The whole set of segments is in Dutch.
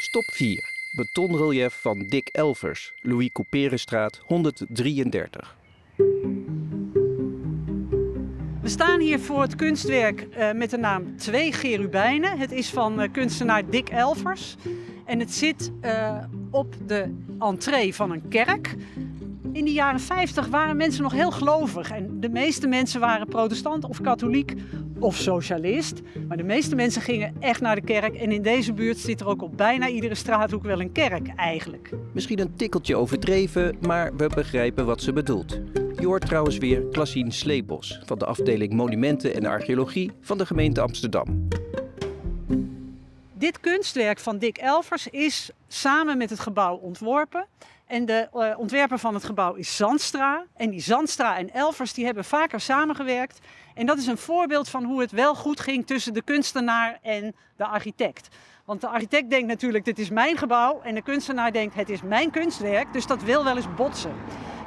Stop 4. Betonrelief van Dick Elvers, Louis Couperenstraat 133. We staan hier voor het kunstwerk uh, met de naam Twee Gerubijnen. Het is van uh, kunstenaar Dick Elvers. En het zit uh, op de entree van een kerk. In de jaren 50 waren mensen nog heel gelovig. En de meeste mensen waren protestant of katholiek of socialist. Maar de meeste mensen gingen echt naar de kerk. En in deze buurt zit er ook op bijna iedere straathoek wel een kerk eigenlijk. Misschien een tikkeltje overdreven, maar we begrijpen wat ze bedoelt. Je hoort trouwens weer Klassien Sleebos van de afdeling Monumenten en Archeologie van de gemeente Amsterdam. Dit kunstwerk van Dick Elvers is samen met het gebouw ontworpen. En de uh, ontwerper van het gebouw is Zandstra. En die Zandstra en Elvers die hebben vaker samengewerkt. En dat is een voorbeeld van hoe het wel goed ging tussen de kunstenaar en de architect. Want de architect denkt natuurlijk, dit is mijn gebouw. En de kunstenaar denkt, het is mijn kunstwerk. Dus dat wil wel eens botsen.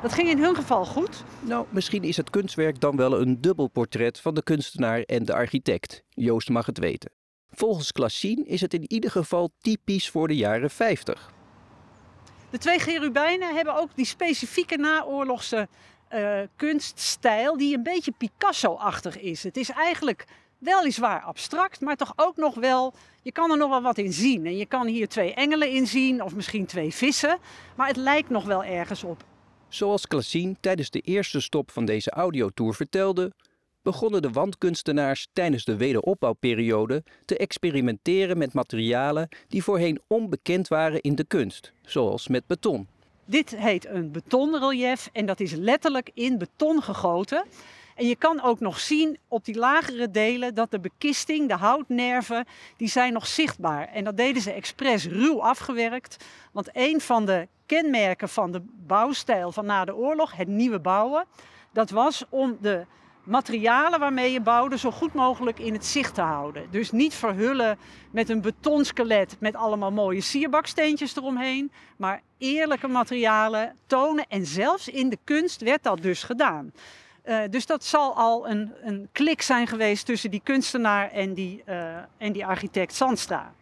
Dat ging in hun geval goed. Nou, misschien is het kunstwerk dan wel een dubbel portret van de kunstenaar en de architect. Joost mag het weten. Volgens Klassien is het in ieder geval typisch voor de jaren 50. De twee gerubijnen hebben ook die specifieke naoorlogse uh, kunststijl die een beetje Picasso-achtig is. Het is eigenlijk weliswaar abstract, maar toch ook nog wel, je kan er nog wel wat in zien. En je kan hier twee engelen in zien of misschien twee vissen, maar het lijkt nog wel ergens op. Zoals Klassien tijdens de eerste stop van deze audiotour vertelde, begonnen de wandkunstenaars tijdens de wederopbouwperiode te experimenteren met materialen die voorheen onbekend waren in de kunst, zoals met beton. Dit heet een betonrelief en dat is letterlijk in beton gegoten. En je kan ook nog zien op die lagere delen dat de bekisting, de houtnerven, die zijn nog zichtbaar. En dat deden ze expres ruw afgewerkt. Want een van de kenmerken van de bouwstijl van na de oorlog, het nieuwe bouwen, dat was om de materialen waarmee je bouwde zo goed mogelijk in het zicht te houden. Dus niet verhullen met een betonskelet met allemaal mooie sierbaksteentjes eromheen, maar eerlijke materialen tonen. En zelfs in de kunst werd dat dus gedaan. Uh, dus dat zal al een, een klik zijn geweest tussen die kunstenaar en die, uh, en die architect Zandstra.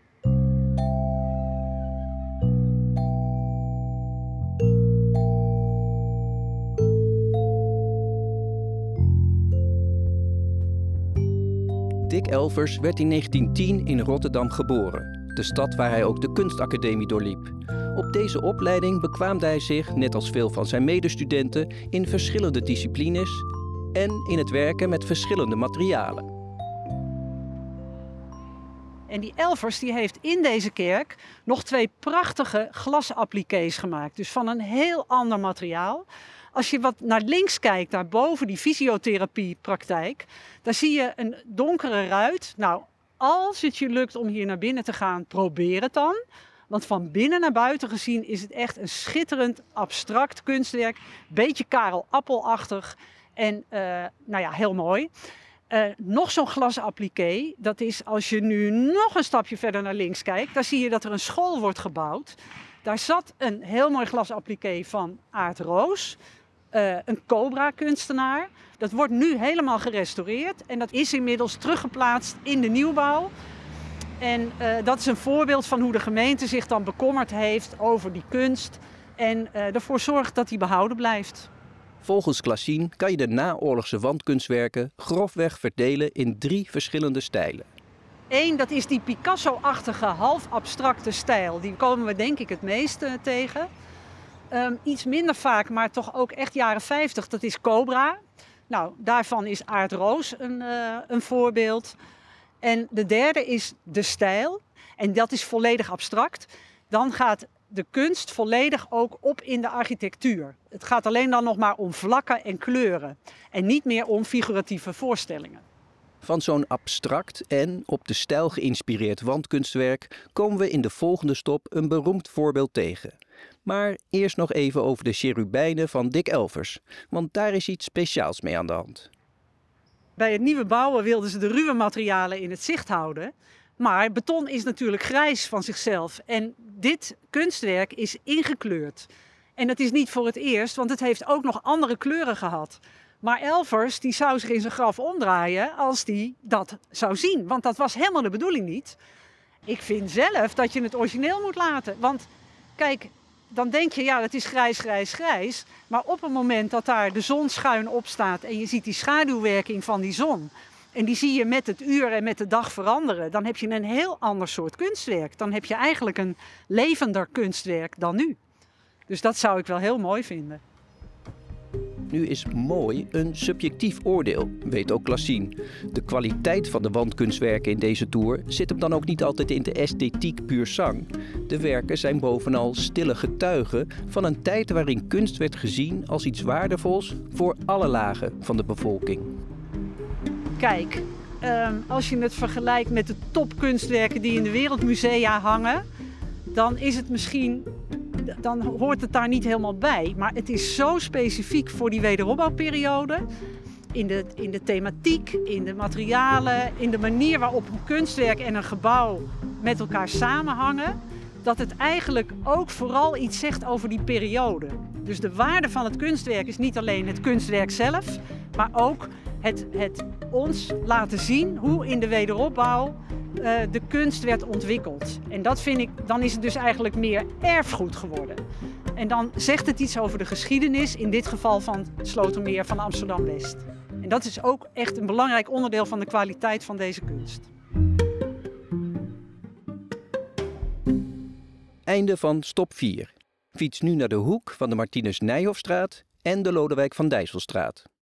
Elvers werd in 1910 in Rotterdam geboren, de stad waar hij ook de kunstacademie doorliep. Op deze opleiding bekwaamde hij zich, net als veel van zijn medestudenten, in verschillende disciplines en in het werken met verschillende materialen. En die Elvers die heeft in deze kerk nog twee prachtige glasappliqués gemaakt. Dus van een heel ander materiaal. Als je wat naar links kijkt, naar boven die fysiotherapiepraktijk, dan zie je een donkere ruit. Nou, als het je lukt om hier naar binnen te gaan, probeer het dan. Want van binnen naar buiten gezien is het echt een schitterend abstract kunstwerk. Beetje Karel Appelachtig en uh, nou ja, heel mooi. Uh, nog zo'n glasappliqué, dat is als je nu nog een stapje verder naar links kijkt, dan zie je dat er een school wordt gebouwd. Daar zat een heel mooi glasappliqué van Aard Roos. Uh, een Cobra-kunstenaar. Dat wordt nu helemaal gerestaureerd en dat is inmiddels teruggeplaatst in de nieuwbouw. En uh, dat is een voorbeeld van hoe de gemeente zich dan bekommerd heeft over die kunst en uh, ervoor zorgt dat die behouden blijft. Volgens Klassien kan je de naoorlogse wandkunstwerken grofweg verdelen in drie verschillende stijlen. Eén, dat is die Picasso-achtige, half abstracte stijl. Die komen we denk ik het meest tegen. Um, iets minder vaak, maar toch ook echt jaren 50, dat is Cobra. Nou, daarvan is Aard Roos een, uh, een voorbeeld. En de derde is de stijl. En dat is volledig abstract. Dan gaat de kunst volledig ook op in de architectuur. Het gaat alleen dan nog maar om vlakken en kleuren. En niet meer om figuratieve voorstellingen. Van zo'n abstract en op de stijl geïnspireerd wandkunstwerk komen we in de volgende stop een beroemd voorbeeld tegen. Maar eerst nog even over de cherubijnen van Dick Elvers, want daar is iets speciaals mee aan de hand. Bij het nieuwe bouwen wilden ze de ruwe materialen in het zicht houden. Maar beton is natuurlijk grijs van zichzelf. En dit kunstwerk is ingekleurd. En dat is niet voor het eerst, want het heeft ook nog andere kleuren gehad. Maar Elvers die zou zich in zijn graf omdraaien als die dat zou zien. Want dat was helemaal de bedoeling niet. Ik vind zelf dat je het origineel moet laten. Want kijk, dan denk je, ja, het is grijs, grijs, grijs. Maar op het moment dat daar de zon schuin op staat en je ziet die schaduwwerking van die zon. En die zie je met het uur en met de dag veranderen. Dan heb je een heel ander soort kunstwerk. Dan heb je eigenlijk een levender kunstwerk dan nu. Dus dat zou ik wel heel mooi vinden. Nu is mooi een subjectief oordeel, weet ook Klassien. De kwaliteit van de wandkunstwerken in deze tour zit hem dan ook niet altijd in de esthetiek puur sang. De werken zijn bovenal stille getuigen van een tijd waarin kunst werd gezien als iets waardevols voor alle lagen van de bevolking. Kijk, ehm, als je het vergelijkt met de topkunstwerken die in de wereldmusea hangen, dan is het misschien dan hoort het daar niet helemaal bij. Maar het is zo specifiek voor die wederopbouwperiode. In de, in de thematiek, in de materialen, in de manier waarop een kunstwerk en een gebouw met elkaar samenhangen. Dat het eigenlijk ook vooral iets zegt over die periode. Dus de waarde van het kunstwerk is niet alleen het kunstwerk zelf, maar ook het, het ons laten zien hoe in de wederopbouw uh, de kunst werd ontwikkeld. En dat vind ik, dan is het dus eigenlijk meer erfgoed geworden. En dan zegt het iets over de geschiedenis, in dit geval van Slotermeer van Amsterdam-West. En dat is ook echt een belangrijk onderdeel van de kwaliteit van deze kunst. Einde van stop 4. Fiets nu naar de hoek van de Martinus Nijhofstraat en de Lodewijk van Dijsselstraat.